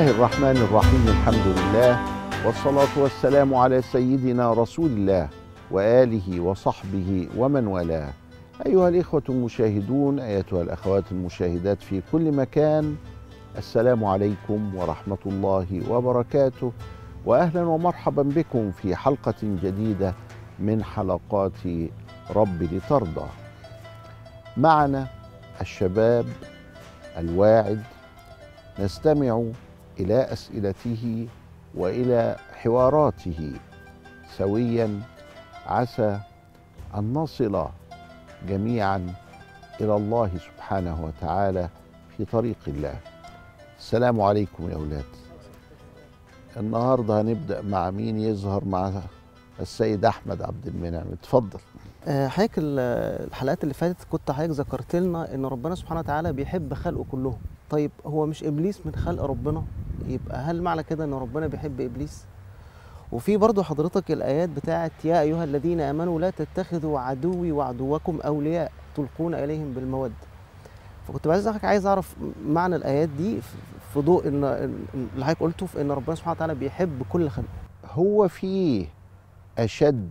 الله الرحمن الرحيم الحمد لله والصلاة والسلام على سيدنا رسول الله وآله وصحبه ومن والاه. أيها الإخوة المشاهدون أيتها الأخوات المشاهدات في كل مكان السلام عليكم ورحمة الله وبركاته. وأهلا ومرحبا بكم في حلقة جديدة من حلقات رب لترضى. معنا الشباب الواعد نستمع إلى أسئلته وإلى حواراته. سويا عسى أن نصل جميعا إلى الله سبحانه وتعالى في طريق الله. السلام عليكم يا أولاد. النهارده هنبدأ مع مين يظهر مع السيد أحمد عبد المنعم؟ اتفضل. آه، حضرتك ال- الحلقات اللي فاتت كنت حضرتك ذكرت لنا إن ربنا سبحانه وتعالى بيحب خلقه كلهم. طيب هو مش إبليس من خلق ربنا؟ يبقى هل معنى كده إن ربنا بيحب إبليس؟ وفي برضو حضرتك الآيات بتاعت يا أيها الذين آمنوا لا تتخذوا عدوي وعدوكم أولياء تلقون إليهم بالمودة. فكنت عايز عايز أعرف معنى الآيات دي في- ضوء إن اللي حضرتك قلته في إن ربنا سبحانه وتعالى بيحب كل خلقه هو في أشد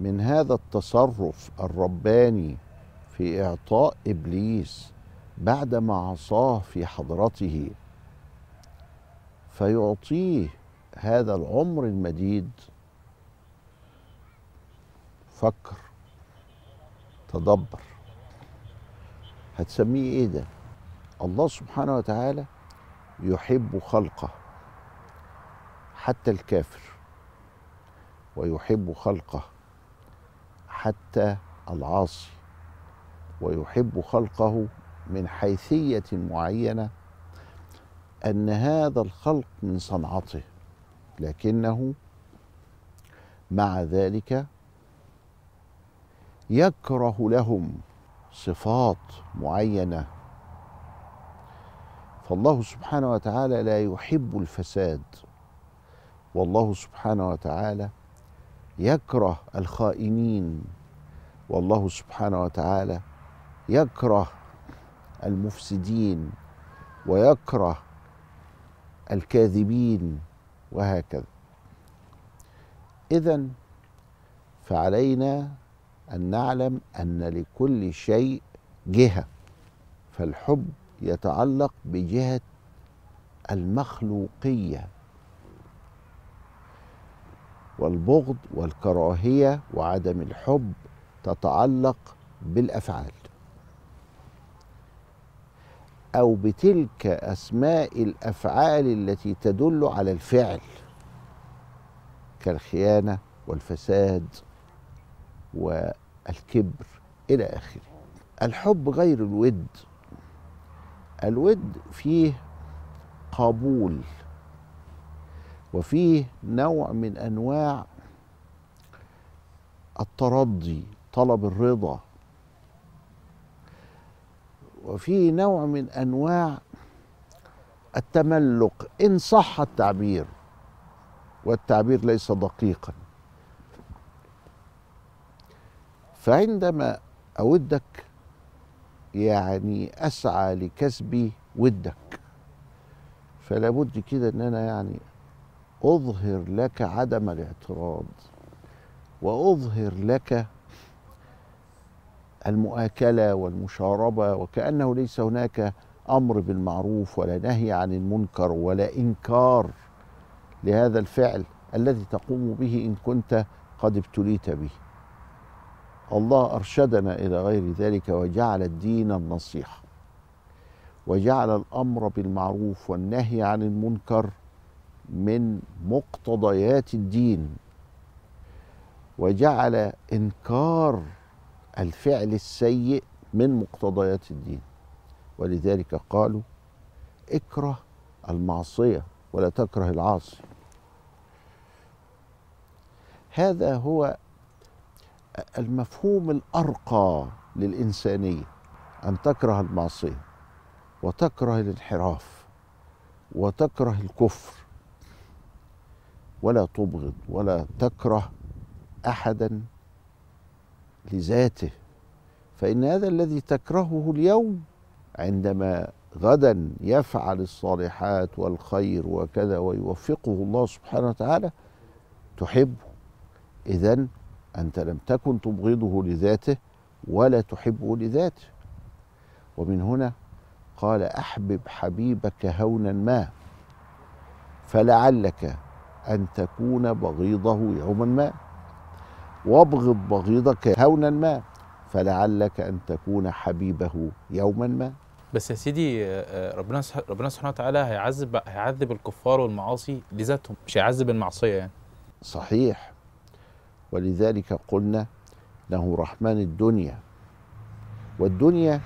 من هذا التصرف الرباني في إعطاء إبليس بعدما عصاه في حضرته فيعطيه هذا العمر المديد. فكر تدبر. هتسميه إيه ده؟ الله سبحانه وتعالى يحب خلقه حتى الكافر. ويحب خلقه حتى العاصي. ويحب خلقه من حيثية معينة أن هذا الخلق من صنعته لكنه مع ذلك يكره لهم صفات معينة. فالله سبحانه وتعالى لا يحب الفساد. والله سبحانه وتعالى يكره الخائنين. والله سبحانه وتعالى يكره المفسدين ويكره الكاذبين وهكذا. اذا فعلينا أن نعلم أن لكل شيء جهة فالحب يتعلق بجهة المخلوقية والبغض والكراهية وعدم الحب تتعلق بالأفعال. أو بتلك أسماء الأفعال التي تدل على الفعل كالخيانة والفساد والكبر إلى آخره. الحب غير الود. الود فيه قبول وفيه نوع من أنواع الترضي طلب الرضا. وفيه نوع من أنواع التملق. إن صح التعبير والتعبير ليس دقيقا. فعندما أودك يعني أسعى لكسب ودك فلا بد كده إن أنا يعني أظهر لك عدم الاعتراض وأظهر لك المؤاكلة والمشاربة وكأنه ليس هناك أمر بالمعروف ولا نهي عن المنكر ولا إنكار لهذا الفعل الذي تقوم به إن كنت قد ابتليت به. الله أرشدنا إلى غير ذلك وجعل الدين النصيحة وجعل الأمر بالمعروف والنهي عن المنكر من مقتضيات الدين وجعل إنكار الفعل السيء من مقتضيات الدين. ولذلك قالوا اكره المعصية ولا تكره العاصي. هذا هو المفهوم الأرقى للإنسانية أن تكره المعصية وتكره الانحراف وتكره الكفر. ولا تبغض ولا تكره احدا لذاته. فإن هذا الذي تكرهه اليوم عندما غدا يفعل الصالحات والخير وكذا ويوفقه الله سبحانه وتعالى تحبه. اذا أنت لم تكن تبغضه لذاته ولا تحبه لذاته. ومن هنا قال أحبب حبيبك هونا ما فلعلك أن تكون بغيضه يوما ما. وابغض بغيضك هونا ما فلعلك أن تكون حبيبه يوما ما. بس يا سيدي آه، آه، ربنا ربنا سبحانه وتعالى هيعذب هيعذب الكفار والمعاصي لذاتهم مش هيعذب المعصية يعني. صحيح. ولذلك قلنا له رحمن الدنيا. والدنيا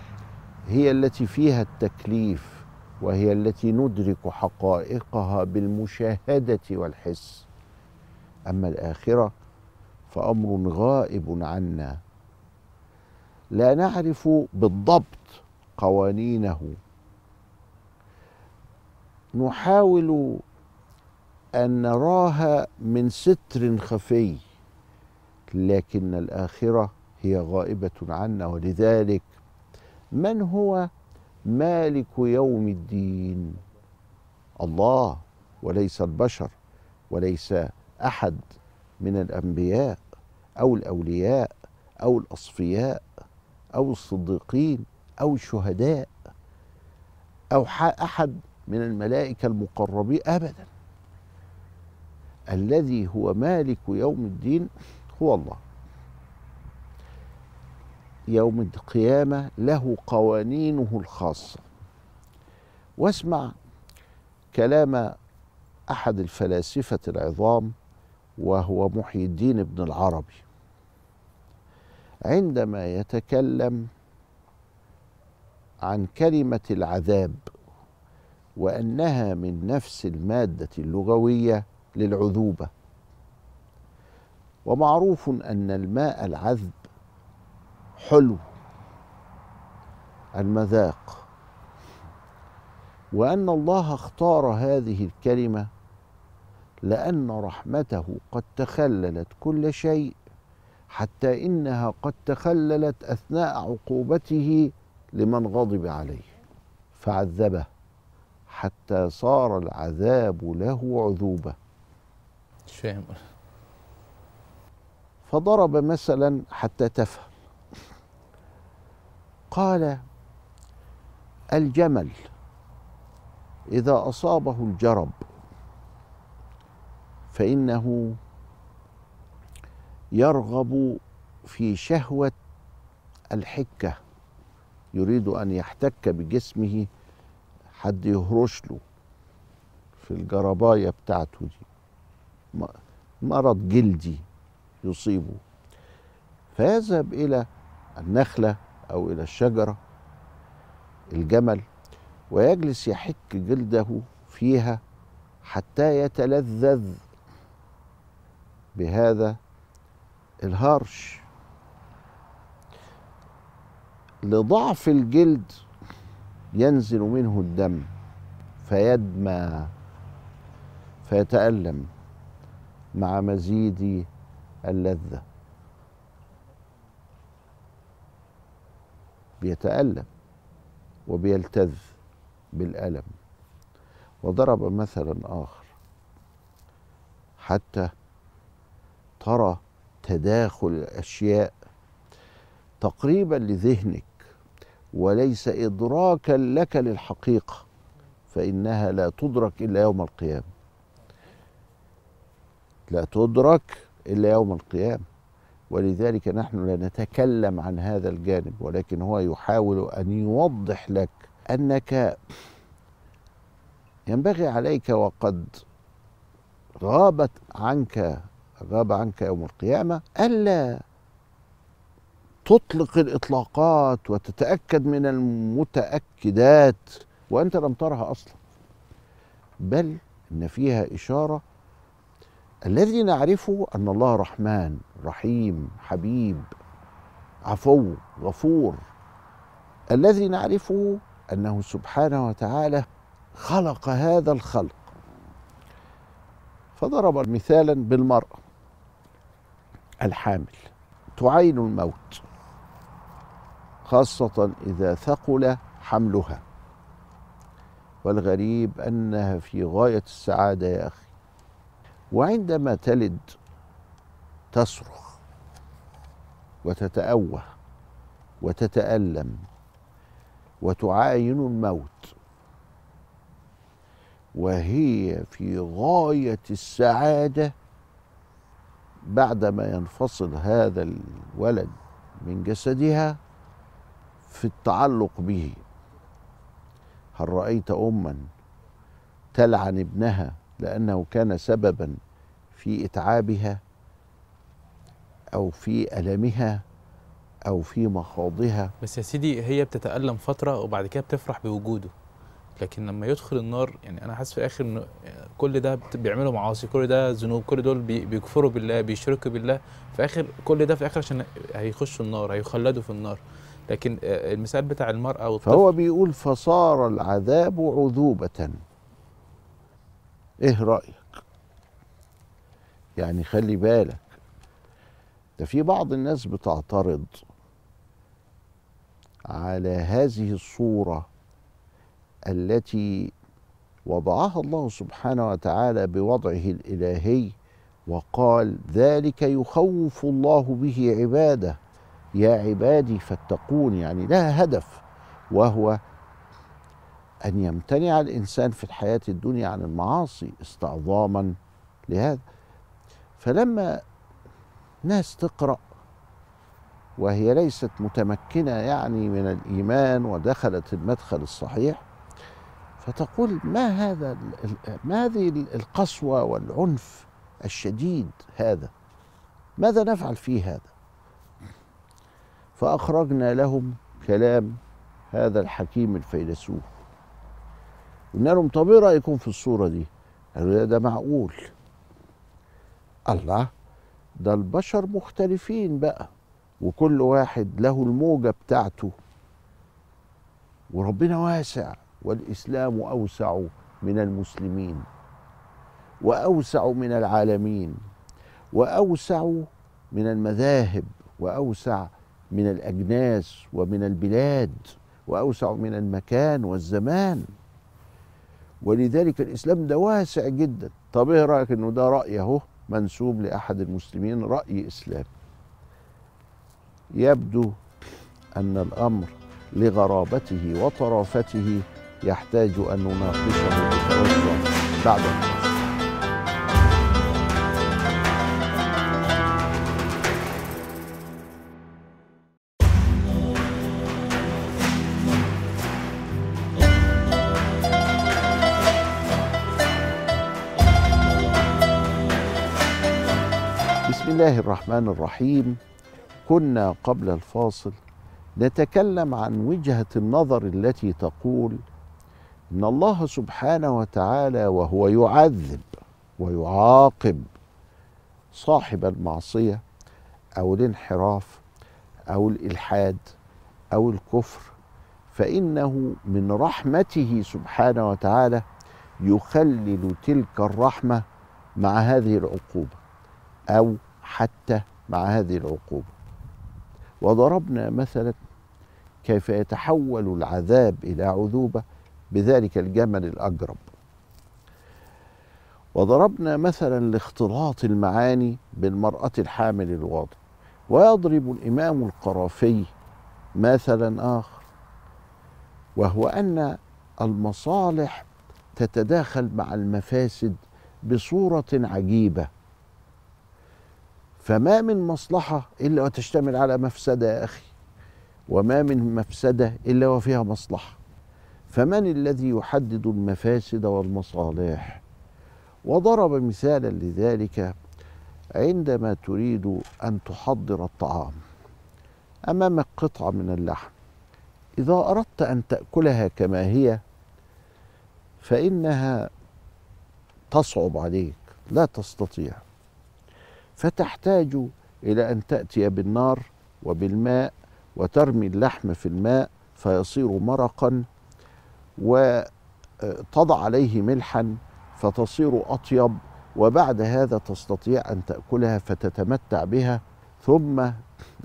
هي التي فيها التكليف وهي التي ندرك حقائقها بالمشاهدة والحس. أما الآخرة فأمر غائب عنا. لا نعرف بالضبط قوانينه. نحاول أن نراها من ستر خفي لكن الآخرة هي غائبة عنا ولذلك من هو مالك يوم الدين؟ الله وليس البشر وليس أحد من الأنبياء. أو الأولياء أو الأصفياء أو الصديقين أو الشهداء أو ح- أحد من الملائكة المقربين ابدا. الذي هو مالك يوم الدين هو الله. يوم القيامة له قوانينه الخاصة. واسمع كلام أحد الفلاسفة العظام وهو محي الدين ابن العربي. عندما يتكلم عن كلمة العذاب وأنها من نفس المادة اللغوية للعذوبة. ومعروف أن الماء العذب حلو المذاق وأن الله اختار هذه الكلمة لأن رحمته قد تخللت كل شيء حتى إنها قد تخللت أثناء عقوبته لمن غضب عليه فعذبه حتى صار العذاب له عذوبة. مش فاهم فضرب مثلا حتى تفهم. قال الجمل إذا أصابه الجرب فإنه يرغب في شهوة الحكة. يريد أن يحتك بجسمه. حد يهرش له في الجرباية بتاعته دي. مرض جلدي يصيبه. فيذهب إلى النخلة أو إلى الشجرة الجمل ويجلس يحك جلده فيها حتى يتلذذ بهذا الهرش لضعف الجلد ينزل منه الدم فيدمى فيتألم مع مزيد اللذة. بيتألم وبيلتذ بالألم. وضرب مثلا آخر. حتى ترى تداخل الأشياء تقريبا لذهنك وليس إدراكا لك للحقيقة فإنها لا تدرك إلا يوم القيامة. لا تدرك إلا يوم القيامة. ولذلك نحن لا نتكلم عن هذا الجانب ولكن هو يحاول أن يوضح لك أنك ينبغي عليك وقد غابت عنك غاب عنك يوم القيامة ألا تطلق الإطلاقات وتتأكد من المتأكدات وأنت لم ترها أصلا. بل إن فيها إشارة الذي نعرفه أن الله رحمن رحيم حبيب عفو غفور الذي نعرفه أنه سبحانه وتعالى خلق هذا الخلق. فضرب مثالا بالمرأة الحامل. تعين الموت خاصة إذا ثقل حملها. والغريب أنها في غاية السعادة يا أخي. وعندما تلد تصرخ وتتأوه وتتألم وتعاين الموت. وهي في غاية السعادة بعدما ينفصل هذا الولد من جسدها في التعلق به. هل رأيت أما تلعن ابنها لأنه كان سببا في إتعابها أو في ألمها أو في مخاضها؟ بس يا سيدي هي بتتألم فترة وبعد كده بتفرح بوجوده. لكن لما يدخل النار يعني أنا حاسس في الآخر ان كل ده بيعملوا معاصي كل ده ذنوب كل دول بي- بيكفروا بالله بيشركوا بالله في آخر كل ده في آخر عشان هيخشوا النار هيخلدوا في النار. لكن المثال بتاع المرأة والطفل فهو بيقول فصار العذاب عذوبة. إيه رأيك؟ يعني خلي بالك ده في بعض الناس بتعترض على هذه الصورة. التي وضعها الله سبحانه وتعالى بوضعه الإلهي وقال ذلك يخوف الله به عباده. يا عبادي فاتقون يعني لها هدف وهو أن يمتنع الإنسان في الحياة الدنيا عن المعاصي استعظاما لهذا. فلما ناس تقرأ وهي ليست متمكنة يعني من الإيمان ودخلت المدخل الصحيح فتقول ما هذا ما هذه ال- القسوة والعنف الشديد هذا؟ ماذا نفعل فيه هذا؟ فأخرجنا لهم كلام هذا الحكيم الفيلسوف. قلنا لهم طب إيه رأيكم في الصورة دي؟ قالوا ده معقول. الله ده البشر مختلفين بقى وكل واحد له الموجة بتاعته. وربنا واسع. والإسلام أوسع من المسلمين وأوسع من العالمين وأوسع من المذاهب وأوسع من الأجناس ومن البلاد وأوسع من المكان والزمان. ولذلك الإسلام ده واسع جدا. طب إيه رأيك إنه ده رأي أهو منسوب لأحد المسلمين؟ رأي اسلامي يبدو أن الأمر لغرابته وطرافته يحتاج أن نناقشه بتوسع بعد الفاصل بسم الله الرحمن الرحيم. كنا قبل الفاصل نتكلم عن وجهة النظر التي تقول إن الله سبحانه وتعالى وهو يعذب ويعاقب صاحب المعصية أو الانحراف أو الإلحاد أو الكفر فإنه من رحمته سبحانه وتعالى يخلل تلك الرحمة مع هذه العقوبة أو حتى مع هذه العقوبة. وضربنا مثلا كيف يتحول العذاب إلى عذوبة بذلك الجمل الاجرب وضربنا مثلا لاختلاط المعاني بالمرأة الحامل الواضح ويضرب الإمام القرافي مثلا آخر وهو أن المصالح تتداخل مع المفاسد بصورة عجيبة. فما من مصلحة إلا وتشتمل على مفسدة يا أخي وما من مفسدة إلا وفيها مصلحة. فمن الذي يحدد المفاسد والمصالح؟ وضرب مثالا لذلك عندما تريد أن تحضر الطعام أمامك قطعة من اللحم. إذا أردت أن تأكلها كما هي فإنها تصعب عليك لا تستطيع. فتحتاج إلى أن تأتي بالنار وبالماء وترمي اللحم في الماء فيصير مرقا وتضع عليه ملحا فتصير أطيب وبعد هذا تستطيع أن تأكلها فتتمتع بها. ثم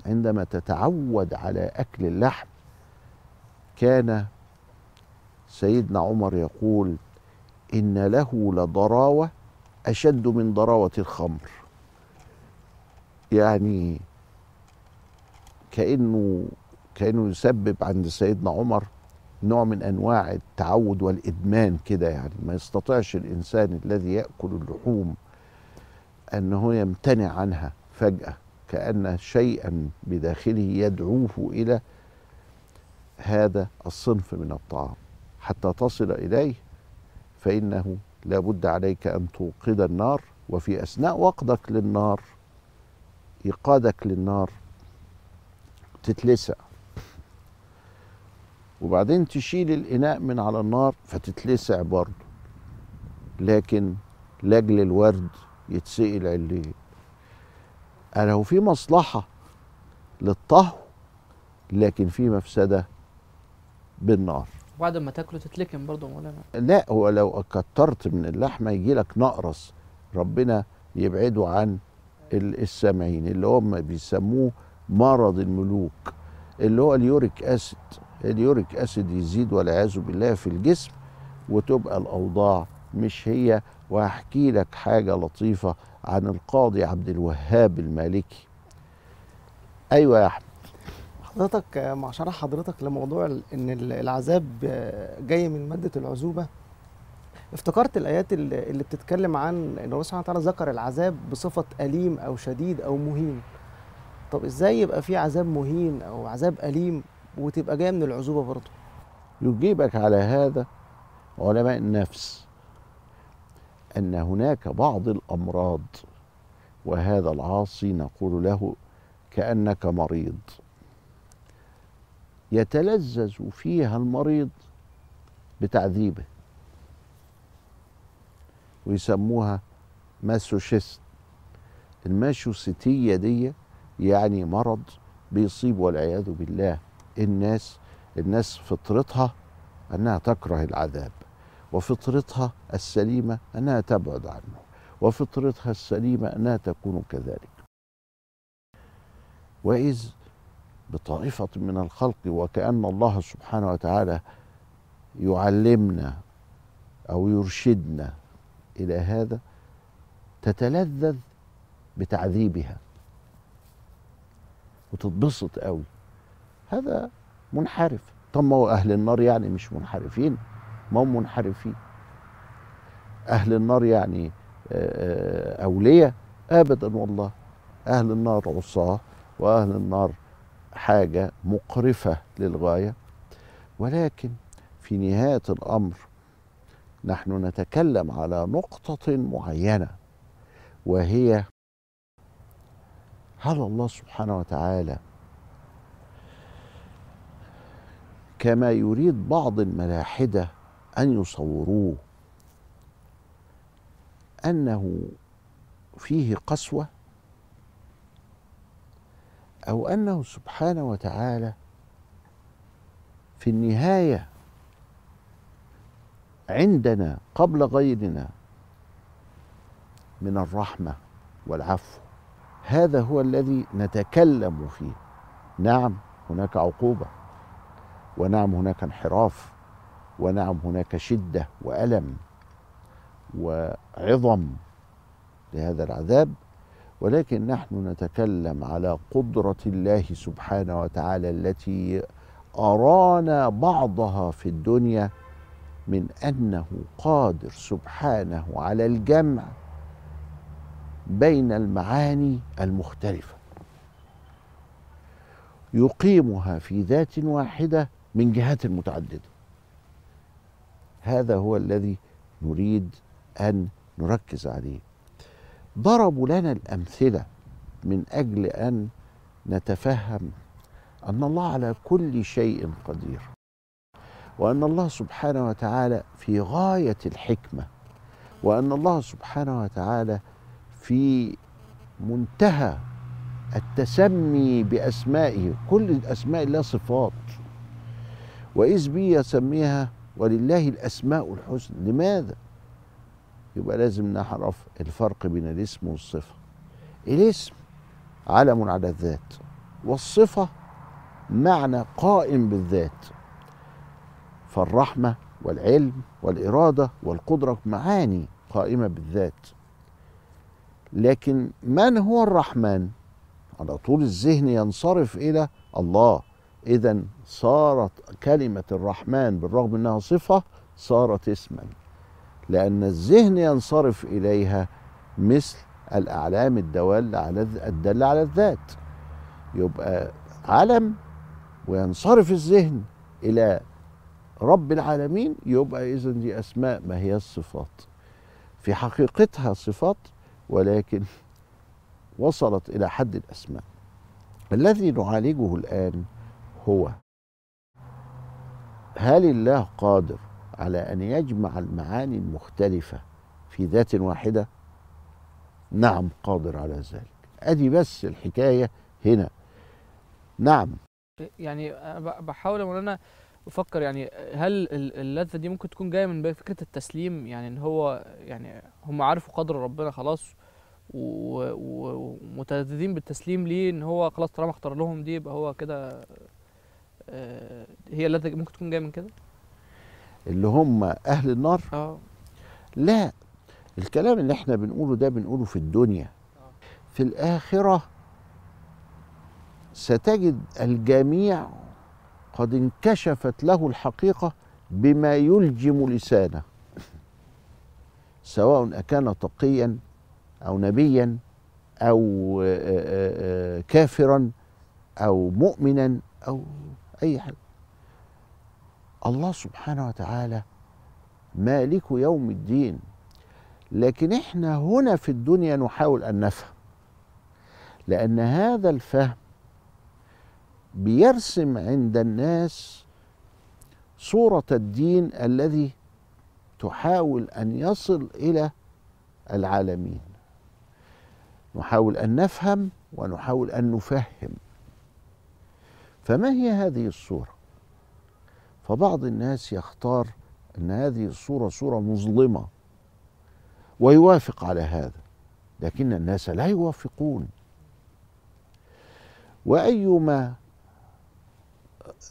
عندما تتعود على أكل اللحم كان سيدنا عمر يقول إن له لضراوة أشد من ضراوة الخمر. يعني كأنه كأنه يسبب عند سيدنا عمر نوع من أنواع التعود والإدمان كده يعني. ما يستطيعش الإنسان الذي يأكل اللحوم أنه يمتنع عنها فجأة كأن شيئا بداخله يدعوه إلى هذا الصنف من الطعام. حتى تصل إليه فإنه لابد عليك أن توقد النار وفي أثناء وقدك للنار إيقادك للنار تتلسع. وبعدين تشيل الإناء من على النار فتتلسع برضه. لكن لأجل الورد يتسقل عليه أنا هو في مصلحة للطهو لكن في مفسدة بالنار. وبعد ما تاكله تتلكم برضه مولانا. لا هو لو كترت من اللحمة يجي لك نقرس. ربنا يبعده عن ال- السامعين اللي هم بيسموه مرض الملوك اللي هو اليوريك أسيد. اليوريك أسيد يزيد والعياذ بالله في الجسم وتبقى الأوضاع مش هي. وهحكي لك حاجة لطيفة عن القاضي عبد الوهاب المالكي. أيوه يا أحمد. حضرتك مع شرح حضرتك لموضوع إن ال- العذاب جاي من مادة العزوبة. افتكرت الآيات اللي بتتكلم عن إن الله سبحانه وتعالى ذكر العذاب بصفة أليم أو شديد أو مهين. طب إزاي يبقى في عذاب مهين أو عذاب أليم وتبقى جاية من العزوبة برضه. يجيبك على هذا علماء النفس أن هناك بعض الأمراض وهذا العاصي نقول له كأنك مريض. يتلذذ فيها المريض بتعذيبه. ويسموها ماسوشيست. الماشوستية دي يعني مرض بيصيب والعياذ بالله. الناس الناس فطرتها أنها تكره العذاب وفطرتها السليمة أنها تبعد عنه وفطرتها السليمة أنها تكون كذلك. وإذ بطائفة من الخلق وكأن الله سبحانه وتعالى يعلمنا أو يرشدنا إلى هذا تتلذذ بتعذيبها وتتبسط قوي. هذا منحرف. طب ما هو أهل النار يعني مش منحرفين؟ ما هم منحرفين. أهل النار يعني آه، آه، أولياء؟ ابدا والله. أهل النار عصاة وأهل النار حاجة مقرفة للغاية. ولكن في نهاية الأمر نحن نتكلم على نقطة معينة وهي هل الله سبحانه وتعالى كما يريد بعض الملاحدة أن يصوروه. أنه فيه قسوة أو أنه سبحانه وتعالى في النهاية عندنا قبل غيرنا من الرحمة والعفو. هذا هو الذي نتكلم فيه. نعم هناك عقوبة. ونعم هناك انحراف ونعم هناك شدة وألم وعظم لهذا العذاب ولكن نحن نتكلم على قدرة الله سبحانه وتعالى التي أرانا بعضها في الدنيا من أنه قادر سبحانه على الجمع بين المعاني المختلفة. يقيمها في ذات واحدة من جهات متعدده هذا هو الذي نريد أن نركز عليه. ضربوا لنا الأمثلة من أجل أن نتفهم أن الله على كل شيء قدير وأن الله سبحانه وتعالى في غاية الحكمة وأن الله سبحانه وتعالى في منتهى التسمي بأسمائه. كل اسماء الله صفات. وإذ بي يسميها ولله الأسماء الحسنى. لماذا؟ يبقى لازم نعرف الفرق بين الاسم والصفة. الاسم علم على الذات والصفة معنى قائم بالذات. فالرحمة والعلم والإرادة والقدرة معاني قائمة بالذات. لكن من هو الرحمن؟ على طول الذهن ينصرف إلى الله. اذا صارت كلمة الرحمن بالرغم إنها صفة صارت اسما لأن الذهن ينصرف إليها مثل الأعلام الداله على الداله على الذات. يبقى علم وينصرف الذهن إلى رب العالمين يبقى اذا دي أسماء ما هي الصفات. في حقيقتها صفات ولكن وصلت إلى حد الأسماء. الذي نعالجه الآن هو. هل الله قادر على أن يجمع المعاني المختلفة في ذات واحدة؟ نعم قادر على ذلك. أدي بس الحكاية هنا. نعم. يعني أنا ب- بحاول ان أنا بفكر يعني هل ال- اللذة دي ممكن تكون جاية من فكرة التسليم؟ يعني إن هو يعني هم عارفوا قدر ربنا خلاص ومتلذذين بالتسليم ليه؟ إن هو خلاص طالما اختار لهم دي يبقى هو كده هي اللذة ممكن تكون جاية من كده؟ اللي هم أهل النار؟ آه. لا الكلام اللي إحنا بنقوله ده بنقوله في الدنيا. في الآخرة ستجد الجميع قد انكشفت له الحقيقة بما يلجم لسانه. سواء أكان تقيا أو نبيا أو آه، آه، آه، كافرا أو مؤمنا أو أي حاجة الله سبحانه وتعالى مالك يوم الدين. لكن إحنا هنا في الدنيا نحاول أن نفهم. لأن هذا الفهم بيرسم عند الناس صورة الدين الذي تحاول أن يصل إلى العالمين. نحاول أن نفهم ونحاول أن نفهم. فما هي هذه الصورة؟ فبعض الناس يختار أن هذه الصورة صورة مظلمة ويوافق على هذا لكن الناس لا يوافقون. وأيما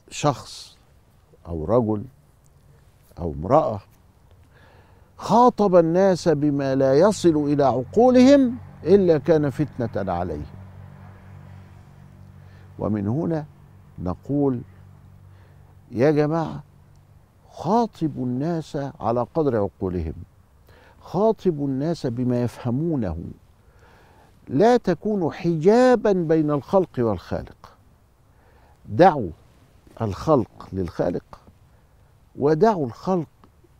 شخص أو رجل أو امرأة خاطب الناس بما لا يصل إلى عقولهم إلا كان فتنة عليهم. ومن هنا نقول يا جماعة خاطبوا الناس على قدر عقولهم. خاطبوا الناس بما يفهمونه. لا تكونوا حجابا بين الخلق والخالق. دعوا الخلق للخالق ودعوا الخلق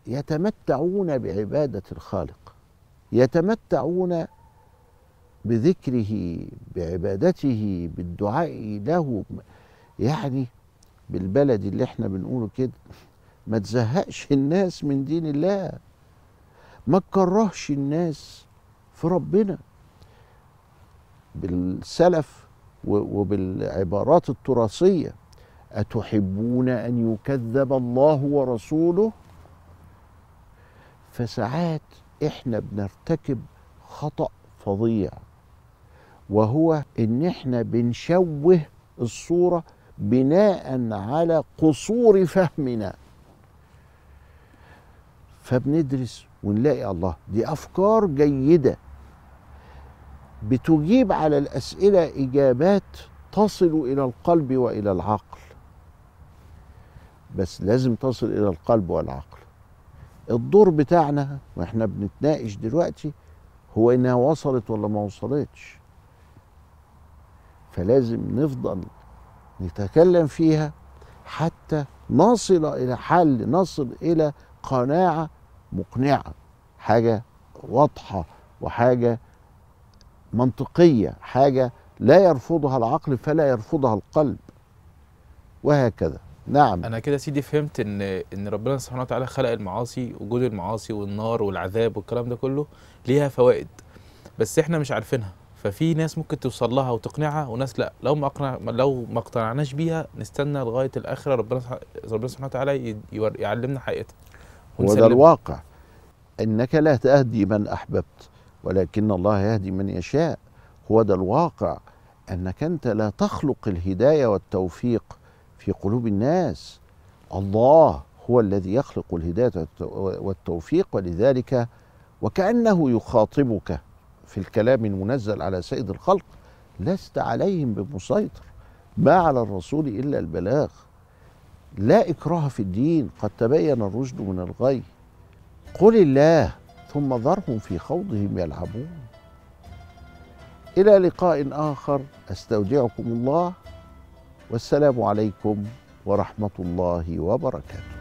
يتمتعون بعبادة الخالق يتمتعون بذكره بعبادته بالدعاء له. يعني بالبلد اللي إحنا بنقوله كده ما تزهقش الناس من دين الله. ما تكرهش الناس في ربنا. بالسلف وبالعبارات التراثية أتحبون أن يكذب الله ورسوله؟ فساعات إحنا بنرتكب خطأ فظيع وهو إن إحنا بنشوه الصورة بناء على قصور فهمنا. فبندرس ونلاقي الله. دي أفكار جيدة. بتجيب على الأسئلة إجابات تصل إلى القلب وإلى العقل. بس لازم تصل إلى القلب والعقل. الدور بتاعنا وإحنا بنتناقش دلوقتي هو إنها وصلت ولا ما وصلتش. فلازم نفضل نتكلم فيها حتى نصل إلى حل نصل إلى قناعة مقنعة حاجة واضحة وحاجة منطقية حاجة لا يرفضها العقل فلا يرفضها القلب. وهكذا. نعم. أنا كده سيدي فهمت إن إن ربنا سبحانه وتعالى خلق المعاصي وجود المعاصي والنار والعذاب والكلام ده كله ليها فوائد بس إحنا مش عارفينها. ففي ناس ممكن توصل لها وتقنعها وناس لا. لو ما اقنع لو ما اقتنعناش بيها نستنى لغاية الآخرة ربنا ربنا سبحانه وتعالى يعلمنا حقيقتها. هو ده. الواقع. إنك لا تهدي من أحببت ولكن الله يهدي من يشاء. هو ده الواقع. إنك أنت لا تخلق الهداية والتوفيق في قلوب الناس. الله هو الذي يخلق الهداية والت- والتوفيق. ولذلك وكأنه يخاطبك. في الكلام المنزل على سيد الخلق لست عليهم بمسيطر. ما على الرسول إلا البلاغ. لا إكراه في الدين قد تبين الرشد من الغي. قل الله ثم ذرهم في خوضهم يلعبون. إلى لقاء آخر أستودعكم الله. والسلام عليكم ورحمة الله وبركاته.